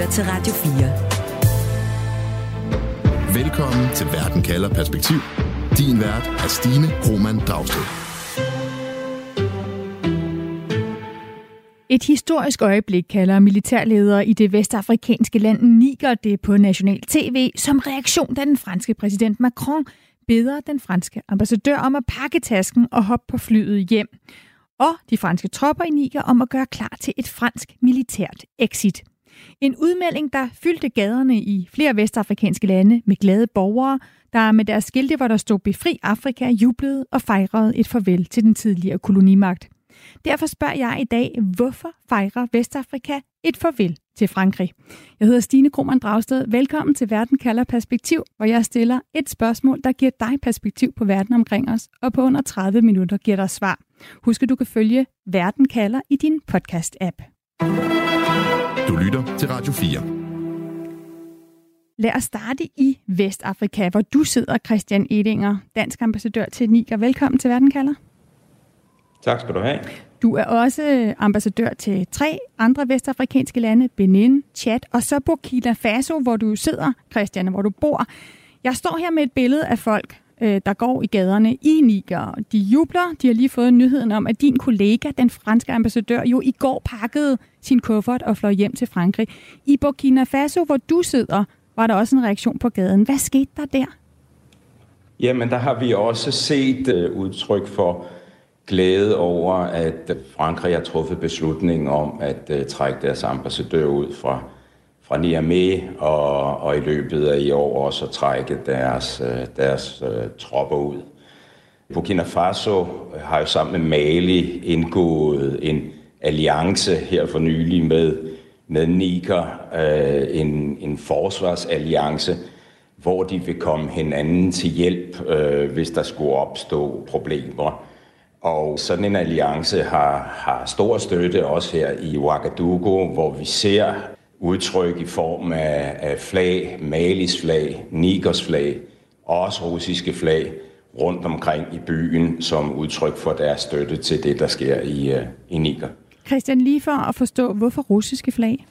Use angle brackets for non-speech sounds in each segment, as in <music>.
lytter til Radio 4. Velkommen til Verden kalder perspektiv. Din vært er Stine Roman Dragsted. Et historisk øjeblik kalder militærledere i det vestafrikanske land Niger det på national tv som reaktion, da den franske præsident Macron beder den franske ambassadør om at pakke tasken og hoppe på flyet hjem. Og de franske tropper i Niger om at gøre klar til et fransk militært exit. En udmelding, der fyldte gaderne i flere vestafrikanske lande med glade borgere, der med deres skilte, hvor der stod Befri Afrika, jublede og fejrede et farvel til den tidligere kolonimagt. Derfor spørger jeg i dag, hvorfor fejrer Vestafrika et farvel til Frankrig? Jeg hedder Stine Krohmann Dragsted. Velkommen til Verden kalder perspektiv, hvor jeg stiller et spørgsmål, der giver dig perspektiv på verden omkring os, og på under 30 minutter giver dig svar. Husk, at du kan følge Verden kalder i din podcast-app. Du lytter til Radio 4. Lad os starte i Vestafrika, hvor du sidder, Christian Edinger, dansk ambassadør til Niger. Velkommen til Verden kalder. Tak skal du have. Du er også ambassadør til tre andre vestafrikanske lande, Benin, Chad og så Burkina Faso, hvor du sidder, Christian, hvor du bor. Jeg står her med et billede af folk, øh, der går i gaderne i Niger. De jubler. De har lige fået nyheden om, at din kollega, den franske ambassadør, jo i går pakkede sin kuffert og fløj hjem til Frankrig. I Burkina Faso, hvor du sidder, var der også en reaktion på gaden. Hvad skete der der? Jamen, der har vi også set øh, udtryk for glæde over, at Frankrig har truffet beslutning om at øh, trække deres ambassadør ud fra, fra Niamey, og, og i løbet af i år også at trække deres, øh, deres uh, tropper ud. Burkina Faso har jo sammen med Mali indgået en alliance her for nylig med, med Niger, øh, en, en forsvarsalliance, hvor de vil komme hinanden til hjælp, øh, hvis der skulle opstå problemer. Og sådan en alliance har, har stor støtte også her i Ouagadougou, hvor vi ser udtryk i form af, af flag, Malis flag, Nigers flag og også russiske flag rundt omkring i byen som udtryk for deres støtte til det, der sker i, uh, i Niger. Christian, lige for at forstå, hvorfor russiske flag?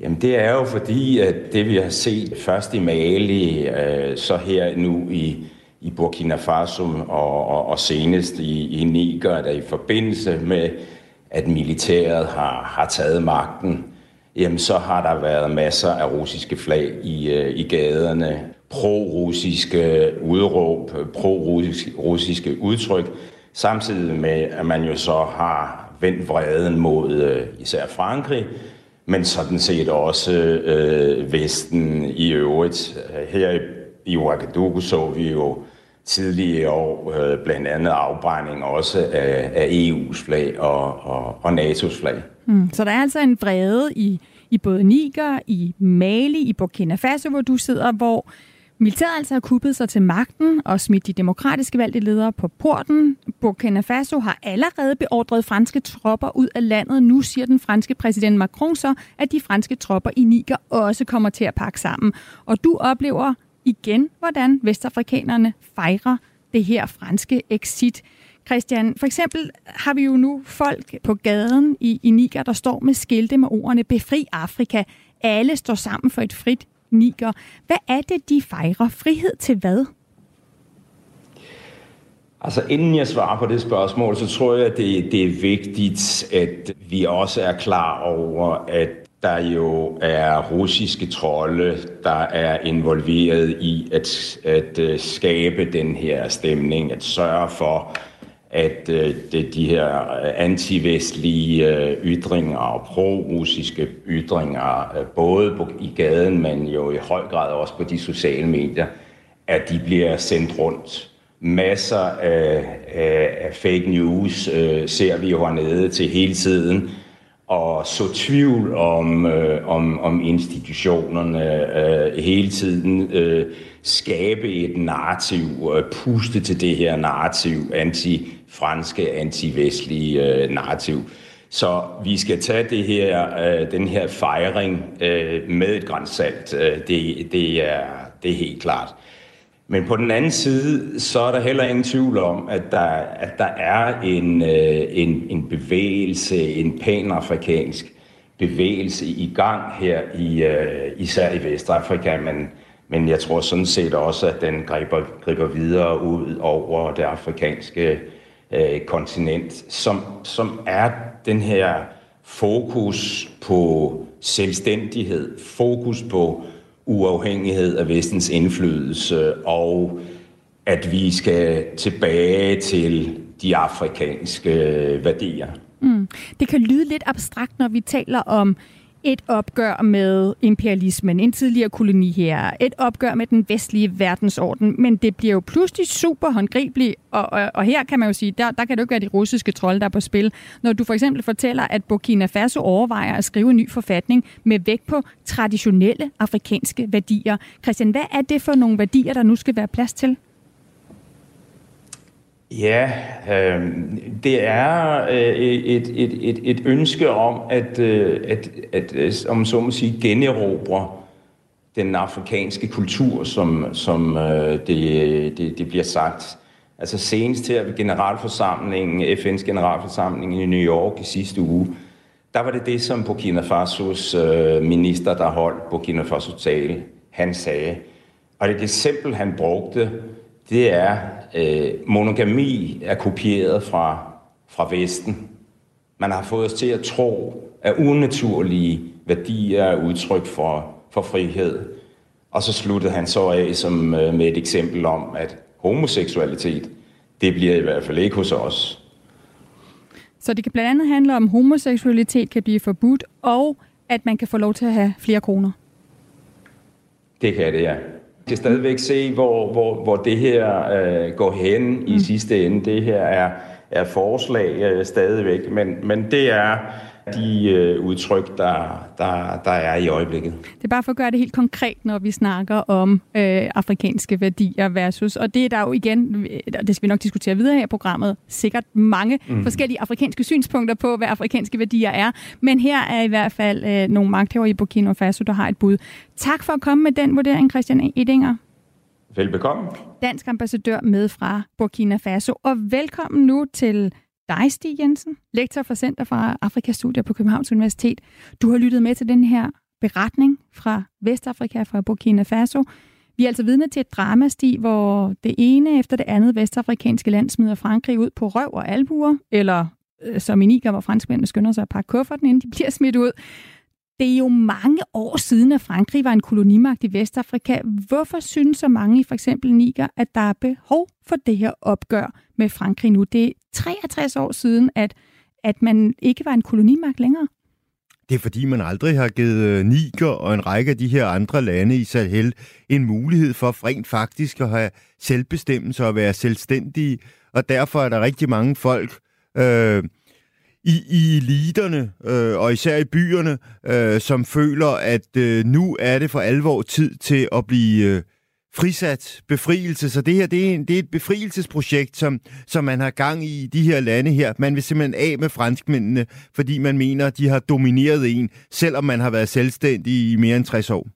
Jamen det er jo fordi, at det vi har set først i Mali, uh, så her nu i i Burkina Faso og, og, og senest i, i Niger, der i forbindelse med, at militæret har, har taget magten, jamen så har der været masser af russiske flag i, øh, i gaderne, pro-russiske øh, udråb, pro-russiske udtryk, samtidig med, at man jo så har vendt vreden mod øh, især Frankrig, men sådan set også øh, Vesten i øvrigt. Her i, i Ouagadougou så vi jo tidligere år øh, blandt andet afbrænding også af, af EU's flag og, og, og NATO's flag. Mm, så der er altså en vrede i, i både Niger, i Mali, i Burkina Faso, hvor du sidder, hvor militæret altså har kuppet sig til magten og smidt de demokratiske valgte ledere på porten. Burkina Faso har allerede beordret franske tropper ud af landet. Nu siger den franske præsident Macron så, at de franske tropper i Niger også kommer til at pakke sammen. Og du oplever igen, hvordan vestafrikanerne fejrer det her franske exit. Christian, for eksempel har vi jo nu folk på gaden i, i Niger, der står med skilte med ordene Befri Afrika. Alle står sammen for et frit Niger. Hvad er det, de fejrer? Frihed til hvad? Altså inden jeg svarer på det spørgsmål, så tror jeg, at det, det er vigtigt, at vi også er klar over, at der jo er russiske trolde, der er involveret i at, at øh, skabe den her stemning, at sørge for, at uh, det, de her øh, antivestlige øh, ytringer og pro-russiske ytringer, både på, i gaden, men jo i høj grad også på de sociale medier, at de bliver sendt rundt. Masser af, af, af fake news øh, ser vi jo hernede til hele tiden, og så tvivl om, øh, om, om institutionerne øh, hele tiden, øh, skabe et narrativ, øh, puste til det her narrativ, anti franske antivestlige øh, narrativ. Så vi skal tage det her, øh, den her fejring øh, med et grænsalt. Øh, det, det, er, det er helt klart. Men på den anden side, så er der heller ingen tvivl om, at der, at der er en, øh, en, en bevægelse, en panafrikansk bevægelse i gang her, i, øh, især i Vestafrika, men, men jeg tror sådan set også, at den griber, griber videre ud over det afrikanske øh, kontinent, som, som er den her fokus på selvstændighed, fokus på uafhængighed af vestens indflydelse, og at vi skal tilbage til de afrikanske værdier. Mm. Det kan lyde lidt abstrakt, når vi taler om et opgør med imperialismen, en tidligere koloni her, et opgør med den vestlige verdensorden, men det bliver jo pludselig super håndgribeligt, og, og, og her kan man jo sige, der, der kan det jo ikke være de russiske trolde, der er på spil. Når du for eksempel fortæller, at Burkina Faso overvejer at skrive en ny forfatning med vægt på traditionelle afrikanske værdier. Christian, hvad er det for nogle værdier, der nu skal være plads til? Ja, øh, det er øh, et, et, et, et ønske om at, øh, at, at, at om så må sige, generobre den afrikanske kultur, som, som øh, det, det, det bliver sagt. Altså senest her ved generalforsamlingen, FN's generalforsamling i New York i sidste uge, der var det det, som Burkina Fasos øh, minister, der holdt Burkina Faso tale, han sagde. Og det eksempel, han brugte, det er, øh, monogami er kopieret fra, fra Vesten. Man har fået os til at tro, at unaturlige værdier er udtryk for, for frihed. Og så sluttede han så af som, øh, med et eksempel om, at homoseksualitet, det bliver i hvert fald ikke hos os. Så det kan blandt andet handle om, at homoseksualitet kan blive forbudt, og at man kan få lov til at have flere kroner. Det kan det, ja kan stadigvæk se, hvor, hvor, hvor det her øh, går hen mm. i sidste ende. Det her er, er forslag øh, stadigvæk, men, men det er de øh, udtryk, der, der, der er i øjeblikket. Det er bare for at gøre det helt konkret, når vi snakker om øh, afrikanske værdier versus, og det er der jo igen, det skal vi nok diskutere videre her i programmet, sikkert mange mm. forskellige afrikanske synspunkter på, hvad afrikanske værdier er, men her er i hvert fald øh, nogle magthaver i Burkina Faso, der har et bud. Tak for at komme med den vurdering, Christian Edinger. Velbekomme. Dansk ambassadør med fra Burkina Faso, og velkommen nu til dig, Stig Jensen, lektor for Center for Afrikastudier på Københavns Universitet. Du har lyttet med til den her beretning fra Vestafrika, fra Burkina Faso. Vi er altså vidne til et dramasti, hvor det ene efter det andet vestafrikanske land smider Frankrig ud på røv og albuer, eller øh, som i Niger, hvor franskmændene skynder sig at pakke kufferten, inden de bliver smidt ud. Det er jo mange år siden, at Frankrig var en kolonimagt i Vestafrika. Hvorfor synes så mange i for eksempel Niger, at der er behov for det her opgør med Frankrig nu? Det er 63 år siden, at, at man ikke var en kolonimagt længere. Det er fordi, man aldrig har givet øh, Niger og en række af de her andre lande i Sahel en mulighed for rent faktisk at have selvbestemmelse og være selvstændige. Og derfor er der rigtig mange folk, øh, i, i eliterne, øh, og især i byerne, øh, som føler, at øh, nu er det for alvor tid til at blive øh, frisat, befrielse. Så det her, det er, en, det er et befrielsesprojekt, som, som man har gang i i de her lande her. Man vil simpelthen af med franskmændene, fordi man mener, at de har domineret en, selvom man har været selvstændig i mere end 60 år.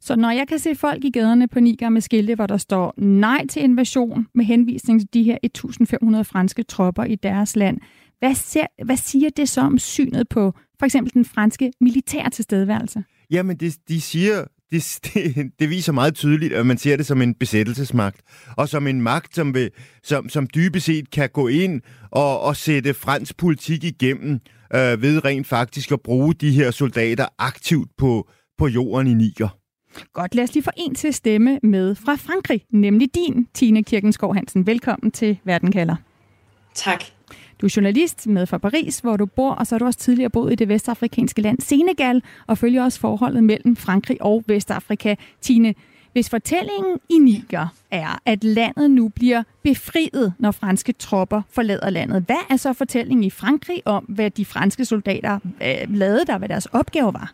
Så når jeg kan se folk i gaderne på Niger med skilte, hvor der står nej til invasion med henvisning til de her 1500 franske tropper i deres land, hvad, ser, hvad siger det så om synet på for eksempel den franske militære tilstedeværelse? Jamen, det, de siger, det, <laughs> det, det viser meget tydeligt, at man ser det som en besættelsesmagt, og som en magt, som, vil, som, som dybest set kan gå ind og, og sætte fransk politik igennem øh, ved rent faktisk at bruge de her soldater aktivt på, på jorden i Niger. Godt, lad os lige få en til stemme med fra Frankrig, nemlig din, Tine Kirkenskov Hansen. Velkommen til Verden kalder. Tak. Du er journalist med fra Paris, hvor du bor, og så har du også tidligere boet i det vestafrikanske land Senegal, og følger også forholdet mellem Frankrig og Vestafrika. Tine, hvis fortællingen i Niger er, at landet nu bliver befriet, når franske tropper forlader landet, hvad er så fortællingen i Frankrig om, hvad de franske soldater øh, lavede der, hvad deres opgave var?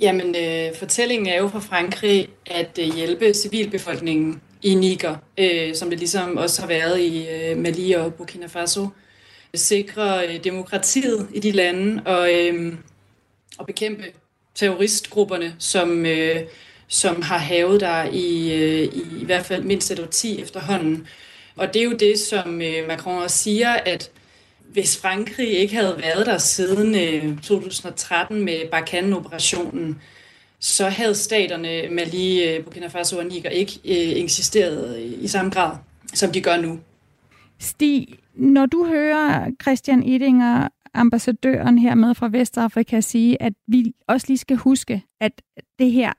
Jamen, øh, fortællingen er jo fra Frankrig at øh, hjælpe civilbefolkningen i Niger, øh, som det ligesom også har været i øh, Mali og Burkina Faso. Sikre øh, demokratiet i de lande og, øh, og bekæmpe terroristgrupperne, som, øh, som har havet der i, øh, i, i hvert fald mindst et 10 efterhånden. Og det er jo det, som øh, Macron også siger, at hvis Frankrig ikke havde været der siden øh, 2013 med Barkhane-operationen, så havde staterne Mali, øh, Burkina Faso og Niger ikke øh, eksisteret øh, i samme grad, som de gør nu. Stig, når du hører Christian Edinger, ambassadøren hermed fra Vestafrika, sige, at vi også lige skal huske, at det her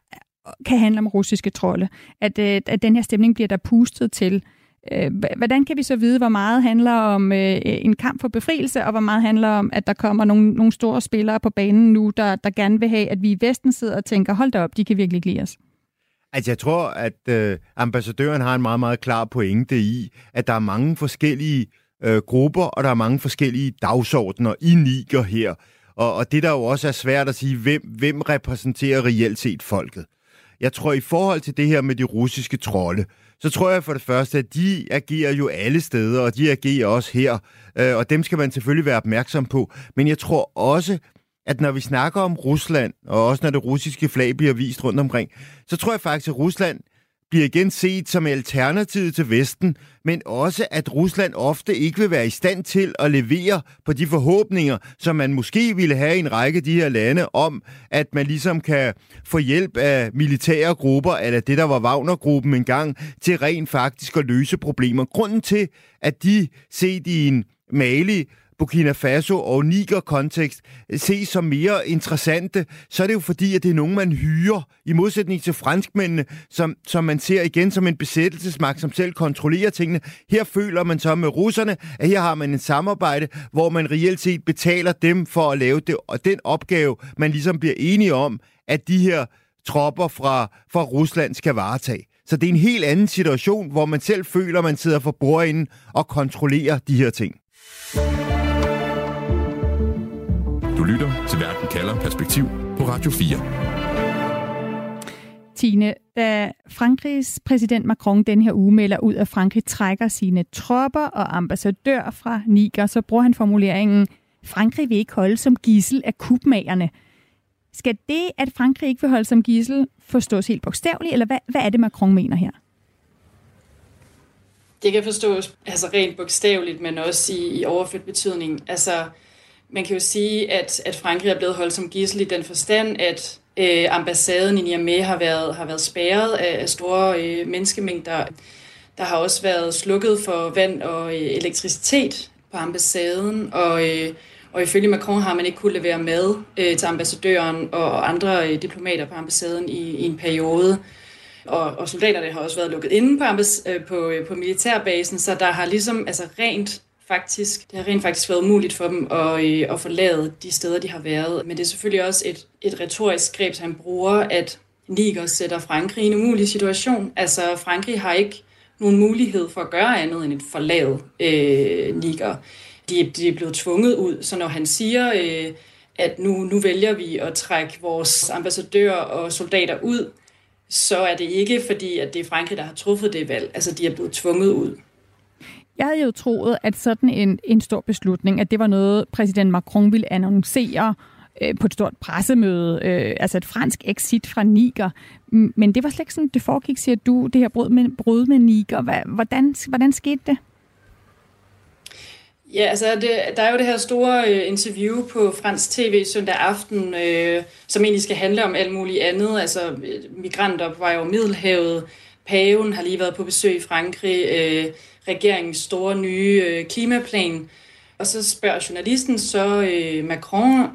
kan handle om russiske trolde, at, øh, at den her stemning bliver der pustet til. Øh, hvordan kan vi så vide, hvor meget handler om øh, en kamp for befrielse, og hvor meget handler om, at der kommer nogle, nogle store spillere på banen nu, der, der gerne vil have, at vi i Vesten sidder og tænker, hold da op, de kan virkelig ikke lide os? Altså, jeg tror, at øh, ambassadøren har en meget, meget klar pointe i, at der er mange forskellige øh, grupper, og der er mange forskellige dagsordner i Niger her. Og, og det, der jo også er svært at sige, hvem, hvem repræsenterer reelt set folket. Jeg tror, i forhold til det her med de russiske trolde, så tror jeg for det første, at de agerer jo alle steder, og de agerer også her. Øh, og dem skal man selvfølgelig være opmærksom på. Men jeg tror også, at når vi snakker om Rusland, og også når det russiske flag bliver vist rundt omkring, så tror jeg faktisk, at Rusland bliver igen set som alternativet til Vesten, men også at Rusland ofte ikke vil være i stand til at levere på de forhåbninger, som man måske ville have i en række af de her lande, om at man ligesom kan få hjælp af militære grupper, eller det, der var Wagner-gruppen engang, til rent faktisk at løse problemer. Grunden til, at de set i en Mali Burkina Faso og Niger-kontekst øh, ses som mere interessante, så er det jo fordi, at det er nogen, man hyrer, i modsætning til franskmændene, som, som man ser igen som en besættelsesmagt, som selv kontrollerer tingene. Her føler man så med russerne, at her har man en samarbejde, hvor man reelt set betaler dem for at lave det, og den opgave, man ligesom bliver enige om, at de her tropper fra, fra Rusland skal varetage. Så det er en helt anden situation, hvor man selv føler, at man sidder for bordenden og kontrollerer de her ting. Du lytter til Verden kalder Perspektiv på Radio 4. Tine, da Frankrigs præsident Macron den her uge melder ud, at Frankrig trækker sine tropper og ambassadør fra Niger, så bruger han formuleringen, Frankrig vil ikke holde som gissel af kubmagerne. Skal det, at Frankrig ikke vil holde som gissel, forstås helt bogstaveligt, eller hvad, hvad er det, Macron mener her? Det kan forstås altså rent bogstaveligt, men også i, i overført betydning. Altså, man kan jo sige, at, at Frankrig er blevet holdt som gissel i den forstand, at øh, ambassaden i Niamey har været, har været spærret af, af store øh, menneskemængder. Der har også været slukket for vand og øh, elektricitet på ambassaden, og, øh, og ifølge Macron har man ikke kunnet levere mad øh, til ambassadøren og andre øh, diplomater på ambassaden i, i en periode. Og, og soldaterne har også været lukket inde på, ambass- øh, på, øh, på militærbasen, så der har ligesom altså rent faktisk, det har rent faktisk været umuligt for dem at, øh, at forlade de steder, de har været. Men det er selvfølgelig også et, et retorisk greb, han bruger, at Niger sætter Frankrig i en umulig situation. Altså, Frankrig har ikke nogen mulighed for at gøre andet end et forlade øh, Niger. De, de er blevet tvunget ud, så når han siger, øh, at nu, nu vælger vi at trække vores ambassadører og soldater ud, så er det ikke fordi, at det er Frankrig, der har truffet det valg. Altså, de er blevet tvunget ud. Jeg havde jo troet, at sådan en, en stor beslutning, at det var noget, præsident Macron ville annoncere øh, på et stort pressemøde, øh, altså et fransk exit fra Niger. Men det var slet ikke sådan, det foregik, siger du, det her brud med, brud med Niger. Hvordan, hvordan skete det? Ja, altså det, der er jo det her store øh, interview på fransk tv søndag aften, øh, som egentlig skal handle om alt muligt andet. Altså øh, migranter på vej over Middelhavet, paven har lige været på besøg i Frankrig, øh, regeringens store nye øh, klimaplan. Og så spørger journalisten så øh, Macron,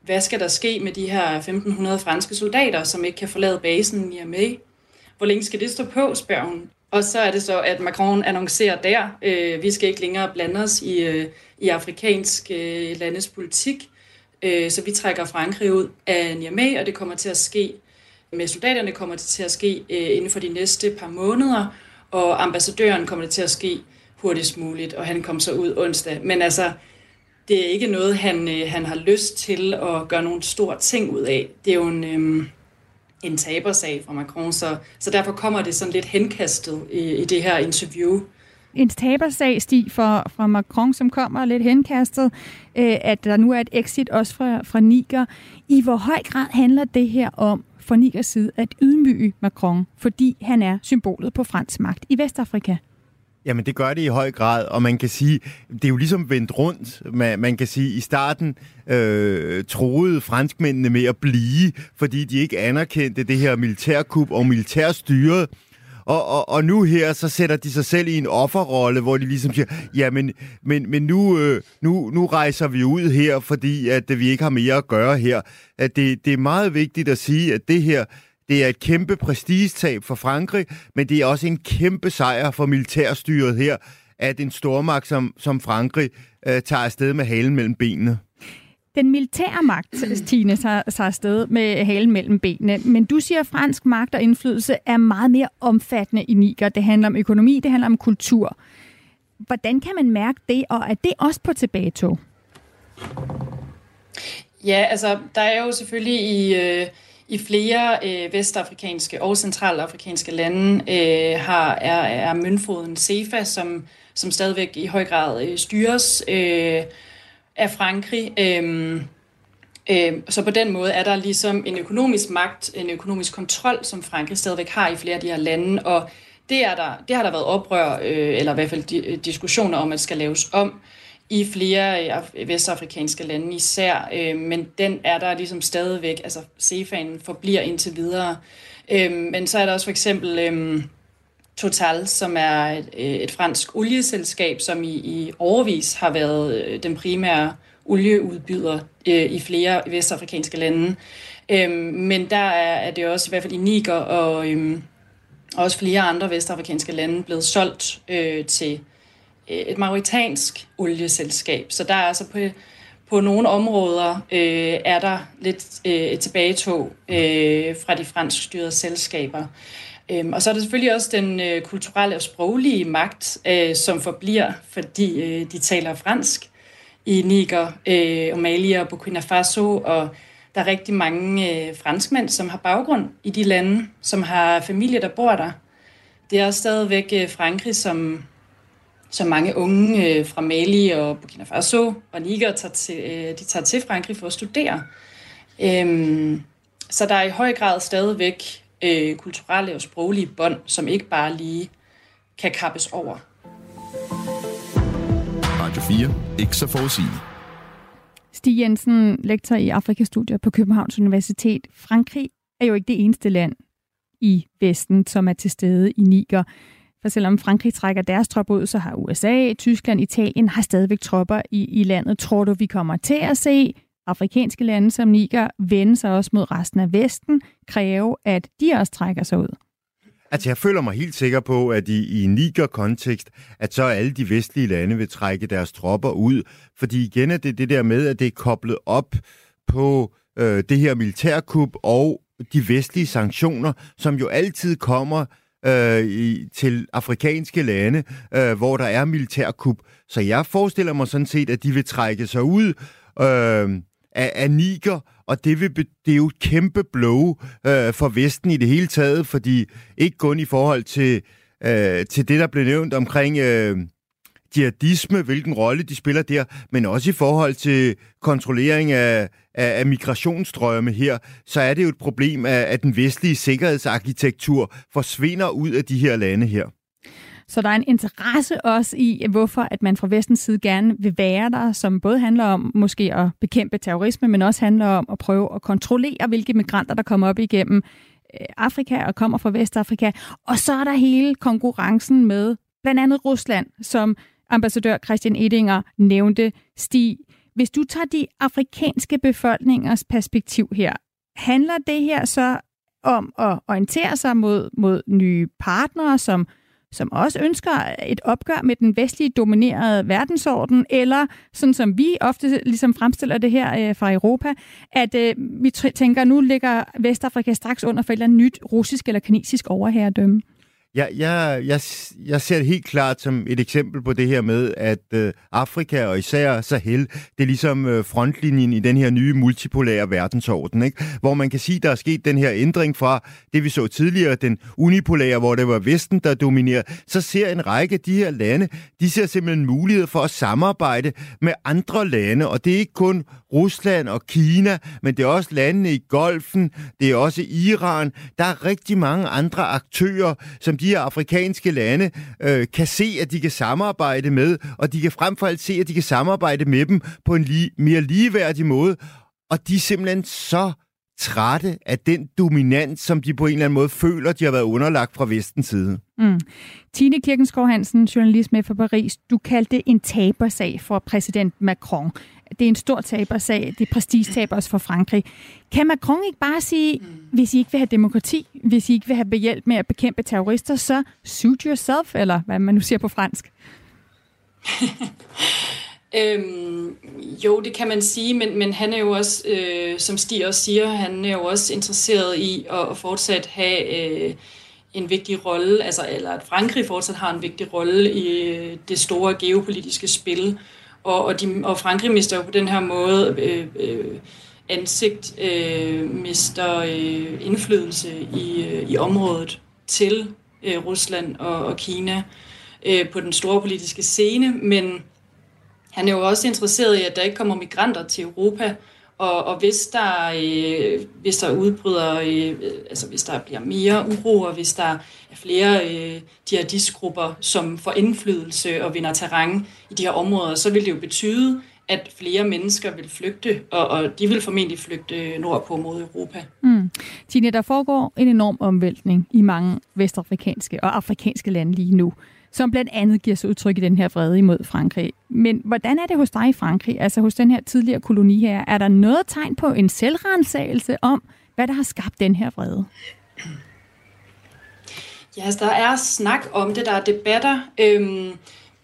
hvad skal der ske med de her 1500 franske soldater, som ikke kan forlade basen i Niamey? Hvor længe skal det stå på, spørger hun. Og så er det så, at Macron annoncerer der, øh, vi skal ikke længere blande os i, øh, i afrikansk øh, landes politik, øh, så vi trækker Frankrig ud af Niamey, og det kommer til at ske med soldaterne kommer det til at ske øh, inden for de næste par måneder, og ambassadøren kommer det til at ske hurtigst muligt, og han kom så ud onsdag. Men altså, det er ikke noget, han, øh, han har lyst til at gøre nogle store ting ud af. Det er jo en, øh, en tabersag fra Macron, så, så derfor kommer det sådan lidt henkastet i, i det her interview. En tabersag, Stig, for, fra Macron, som kommer lidt henkastet, øh, at der nu er et exit også fra, fra Niger. I hvor høj grad handler det her om for Nigers side at ydmyge Macron, fordi han er symbolet på fransk magt i Vestafrika? Jamen, det gør det i høj grad, og man kan sige, det er jo ligesom vendt rundt. Man, man kan sige, i starten øh, troede franskmændene med at blive, fordi de ikke anerkendte det her militærkup og militærstyret. Og, og, og nu her, så sætter de sig selv i en offerrolle, hvor de ligesom siger, ja, men, men, men nu, øh, nu, nu rejser vi ud her, fordi at øh, vi ikke har mere at gøre her. At det, det er meget vigtigt at sige, at det her, det er et kæmpe prestigetab for Frankrig, men det er også en kæmpe sejr for militærstyret her, at en stormagt som, som Frankrig øh, tager afsted med halen mellem benene. Den militære magt, Tine, tager, tager afsted med halen mellem benene. Men du siger, at fransk magt og indflydelse er meget mere omfattende i Niger. Det handler om økonomi, det handler om kultur. Hvordan kan man mærke det, og er det også på tilbagetog? Ja, altså, der er jo selvfølgelig i... Øh i flere øh, vestafrikanske og centralafrikanske lande øh, har, er, er møntfoden CEFA, som, som stadigvæk i høj grad øh, styres øh, af Frankrig. Øhm, øhm, så på den måde er der ligesom en økonomisk magt, en økonomisk kontrol, som Frankrig stadigvæk har i flere af de her lande, og det, er der, det har der været oprør, øh, eller i hvert fald øh, diskussioner om, at skal laves om i flere øh, vestafrikanske lande især, øh, men den er der ligesom stadigvæk, altså CFA'en forbliver indtil videre. Øh, men så er der også for eksempel øh, Total, som er et, øh, et fransk olieselskab, som i, i overvis har været øh, den primære olieudbyder øh, i flere vestafrikanske lande. Øhm, men der er, er det også, i hvert fald i Niger og øhm, også flere andre vestafrikanske lande, blevet solgt øh, til Øh, et mauritansk olieselskab. Så der er altså på, på nogle områder øh, er der lidt øh, et tilbagetog øh, fra de fransk styrede selskaber. Øhm, og så er der selvfølgelig også den øh, kulturelle og sproglige magt, øh, som forbliver, fordi øh, de taler fransk i Niger, øh, Mali og Burkina Faso, og der er rigtig mange øh, franskmænd, som har baggrund i de lande, som har familie, der bor der. Det er også stadigvæk øh, Frankrig, som så mange unge øh, fra Mali og Burkina Faso og Niger tager til, øh, de tager til Frankrig for at studere. Øhm, så der er i høj grad stadigvæk øh, kulturelle og sproglige bånd, som ikke bare lige kan kappes over. Radio 4. Ikke så forudsigende. Stig Jensen, lektor i Afrikastudier på Københavns Universitet. Frankrig er jo ikke det eneste land i Vesten, som er til stede i Niger. For selvom Frankrig trækker deres tropper ud, så har USA, Tyskland, Italien har stadigvæk tropper i, i landet. Tror du, vi kommer til at se afrikanske lande som Niger vende sig også mod resten af Vesten, kræve, at de også trækker sig ud? Altså, jeg føler mig helt sikker på, at i, i Niger-kontekst, at så alle de vestlige lande vil trække deres tropper ud. Fordi igen er det det der med, at det er koblet op på øh, det her militærkup og de vestlige sanktioner, som jo altid kommer øh, i, til afrikanske lande, øh, hvor der er militærkup. Så jeg forestiller mig sådan set, at de vil trække sig ud øh, af, af Niger, og det, vil, det er jo et kæmpe blow øh, for Vesten i det hele taget, fordi ikke kun i forhold til, øh, til det, der blev nævnt omkring... Øh, jihadisme, hvilken rolle de spiller der, men også i forhold til kontrollering af, af, af migrationsstrømme her, så er det jo et problem, at, at den vestlige sikkerhedsarkitektur forsvinder ud af de her lande her. Så der er en interesse også i, hvorfor at man fra vestens side gerne vil være der, som både handler om måske at bekæmpe terrorisme, men også handler om at prøve at kontrollere, hvilke migranter, der kommer op igennem øh, Afrika og kommer fra Vestafrika. Og så er der hele konkurrencen med blandt andet Rusland, som ambassadør Christian Edinger nævnte. Stig, hvis du tager de afrikanske befolkningers perspektiv her, handler det her så om at orientere sig mod, mod nye partnere, som, som også ønsker et opgør med den vestlige dominerede verdensorden, eller sådan som vi ofte ligesom fremstiller det her øh, fra Europa, at øh, vi tænker, nu ligger Vestafrika straks under for et eller andet nyt russisk eller kinesisk overherredømme? Jeg, jeg, jeg, jeg ser det helt klart som et eksempel på det her med, at øh, Afrika og især Sahel, det er ligesom øh, frontlinjen i den her nye multipolære verdensorden, ikke? hvor man kan sige, der er sket den her ændring fra det, vi så tidligere, den unipolære, hvor det var Vesten, der dominerede. Så ser en række af de her lande, de ser simpelthen mulighed for at samarbejde med andre lande, og det er ikke kun Rusland og Kina, men det er også landene i Golfen, det er også Iran. Der er rigtig mange andre aktører, som de her afrikanske lande øh, kan se, at de kan samarbejde med, og de kan frem for alt se, at de kan samarbejde med dem på en lige, mere ligeværdig måde. Og de er simpelthen så trætte af den dominans, som de på en eller anden måde føler, de har været underlagt fra vestens side. Mm. Tine Kirkenskov Hansen, journalist med fra Paris, du kaldte det en tabersag for præsident Macron. Det er en stor tabersag, det er prestigetab også for Frankrig. Kan Macron ikke bare sige, hvis I ikke vil have demokrati, hvis I ikke vil have behjælp med at bekæmpe terrorister, så suit yourself, eller hvad man nu siger på fransk? <laughs> Øhm, jo, det kan man sige, men, men han er jo også, øh, som Stig også siger, han er jo også interesseret i at, at fortsat have øh, en vigtig rolle, altså, eller at Frankrig fortsat har en vigtig rolle i øh, det store geopolitiske spil. Og, og, de, og Frankrig mister jo på den her måde øh, øh, ansigt, øh, mister øh, indflydelse i, øh, i området til øh, Rusland og, og Kina øh, på den store politiske scene, men han er jo også interesseret i, at der ikke kommer migranter til Europa, og, og hvis, der, øh, hvis der udbryder, øh, altså hvis der bliver mere uro, og hvis der er flere øh, jihadistgrupper, som får indflydelse og vinder terræn i de her områder, så vil det jo betyde, at flere mennesker vil flygte, og, og de vil formentlig flygte nordpå mod Europa. Mm. Tine, der foregår en enorm omvæltning i mange vestafrikanske og afrikanske lande lige nu som blandt andet giver sig udtryk i den her vrede imod Frankrig. Men hvordan er det hos dig i Frankrig, altså hos den her tidligere koloni her? Er der noget tegn på en selvrensagelse om, hvad der har skabt den her vrede? Ja, altså, der er snak om det, der er debatter, øhm,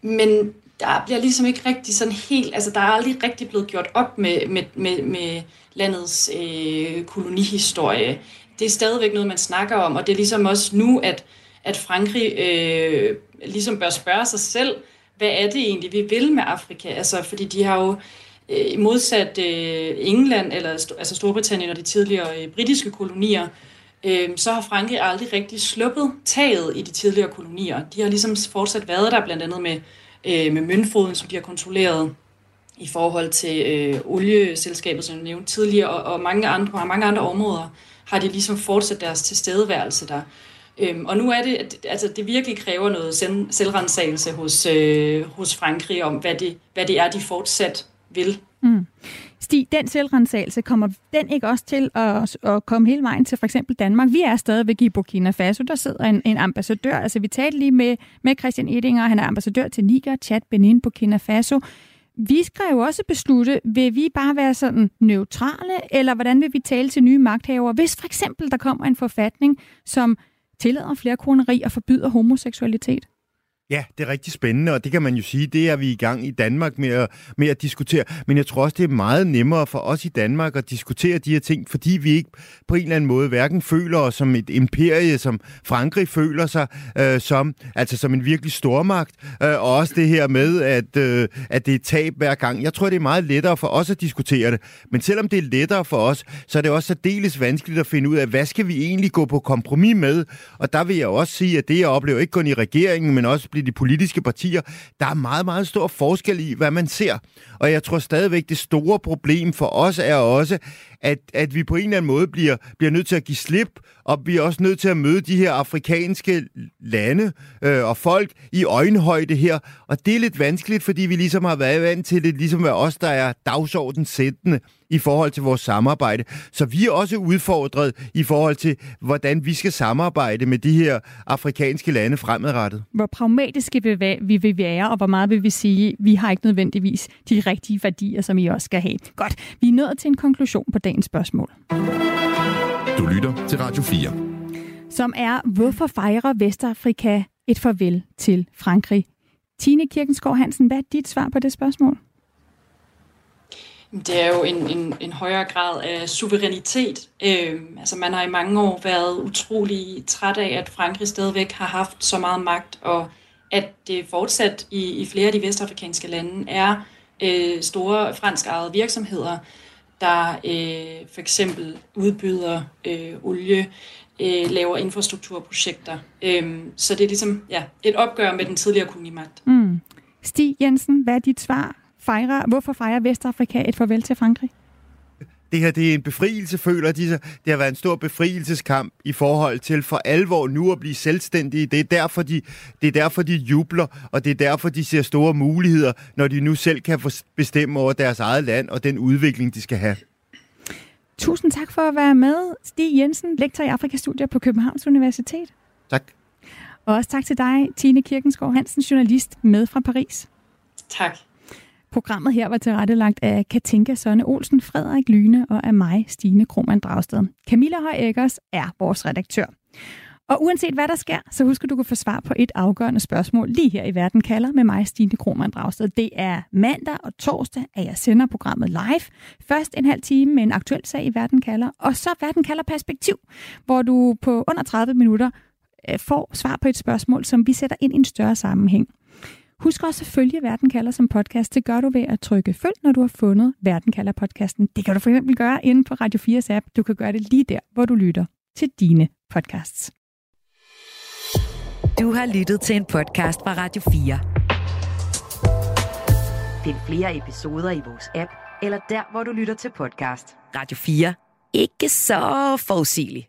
men der bliver ligesom ikke rigtig sådan helt, altså der er aldrig rigtig blevet gjort op med, med, med, med landets øh, kolonihistorie. Det er stadigvæk noget, man snakker om, og det er ligesom også nu, at, at Frankrig øh, ligesom bør spørge sig selv, hvad er det egentlig, vi vil med Afrika? Altså, fordi de har jo øh, modsat øh, England, eller altså Storbritannien og de tidligere øh, britiske kolonier, øh, så har Frankrig aldrig rigtig sluppet taget i de tidligere kolonier. De har ligesom fortsat været der, blandt andet med, øh, med Mønfoden, som de har kontrolleret i forhold til øh, olieselskabet, som jeg nævnte tidligere, og, og mange andre, mange andre områder har de ligesom fortsat deres tilstedeværelse der. Øhm, og nu er det, at altså, det virkelig kræver noget selvrensagelse hos, øh, hos Frankrig om, hvad det, hvad det er, de fortsat vil. Mm. Stig, den selvrensagelse, kommer den ikke også til at, at komme hele vejen til for eksempel Danmark? Vi er stadigvæk i Burkina Faso, der sidder en, en ambassadør. Altså, vi talte lige med, med Christian Edinger, han er ambassadør til Niger, Chad, Benin, Burkina Faso. Vi skal jo også beslutte, vil vi bare være sådan neutrale, eller hvordan vil vi tale til nye magthavere, hvis for eksempel der kommer en forfatning, som tillader flere kroneri og forbyder homoseksualitet? Ja, det er rigtig spændende, og det kan man jo sige, det er vi i gang i Danmark med at, med at diskutere. Men jeg tror også, det er meget nemmere for os i Danmark at diskutere de her ting, fordi vi ikke på en eller anden måde hverken føler os som et imperie, som Frankrig føler sig øh, som, altså som en virkelig stormagt, øh, og også det her med, at, øh, at det er tab hver gang. Jeg tror, det er meget lettere for os at diskutere det, men selvom det er lettere for os, så er det også særdeles vanskeligt at finde ud af, hvad skal vi egentlig gå på kompromis med? Og der vil jeg også sige, at det, jeg oplever ikke kun i regeringen, men også de politiske partier, der er meget, meget stor forskel i, hvad man ser. Og jeg tror stadigvæk, det store problem for os er også, at, at vi på en eller anden måde bliver, bliver nødt til at give slip, og vi er også nødt til at møde de her afrikanske lande øh, og folk i øjenhøjde her. Og det er lidt vanskeligt, fordi vi ligesom har været vant til det, ligesom er os, der er dagsordenssættende i forhold til vores samarbejde. Så vi er også udfordret i forhold til, hvordan vi skal samarbejde med de her afrikanske lande fremadrettet. Hvor pragmatiske vi vil være, og hvor meget vil vi sige, vi har ikke nødvendigvis de rigtige værdier, som I også skal have. Godt, vi er nået til en konklusion på dagens spørgsmål. Du lytter til Radio 4. Som er, hvorfor fejrer Vestafrika et farvel til Frankrig? Tine Kirkenskov Hansen, hvad er dit svar på det spørgsmål? Det er jo en, en, en højere grad af suverænitet. Øh, altså man har i mange år været utrolig træt af, at Frankrig stadigvæk har haft så meget magt, og at det fortsat i, i flere af de vestafrikanske lande er øh, store fransk ejede virksomheder, der øh, for eksempel udbyder øh, olie, øh, laver infrastrukturprojekter. Øh, så det er ligesom ja, et opgør med den tidligere kolonimagt. Mm. Stig Jensen, hvad er dit svar? Fejrer, hvorfor fejrer Vestafrika et farvel til Frankrig? Det her det er en befrielse, føler de sig. Det har været en stor befrielseskamp i forhold til for alvor nu at blive selvstændige. Det er derfor, de, det er derfor, de jubler, og det er derfor, de ser store muligheder, når de nu selv kan få bestemme over deres eget land og den udvikling, de skal have. Tusind tak for at være med, Stig Jensen, lektor i Afrikastudier på Københavns Universitet. Tak. Og også tak til dig, Tine Kirkensgaard Hansen, journalist med fra Paris. Tak. Programmet her var tilrettelagt af Katinka Sønne Olsen, Frederik Lyne og af mig, Stine Krohmann Dragsted. Camilla Høj er vores redaktør. Og uanset hvad der sker, så husk at du kan få svar på et afgørende spørgsmål lige her i Verden kalder med mig, Stine Krohmann Dragsted. Det er mandag og torsdag, at jeg sender programmet live. Først en halv time med en aktuel sag i Verden kalder, og så Verden kalder perspektiv, hvor du på under 30 minutter øh, får svar på et spørgsmål, som vi sætter ind i en større sammenhæng. Husk også at følge Verden kalder som podcast. Det gør du ved at trykke følg, når du har fundet Verden kalder podcasten. Det kan du for eksempel gøre inde på Radio 4's app. Du kan gøre det lige der, hvor du lytter til dine podcasts. Du har lyttet til en podcast fra Radio 4. Find flere episoder i vores app, eller der, hvor du lytter til podcast. Radio 4. Ikke så forudsigeligt.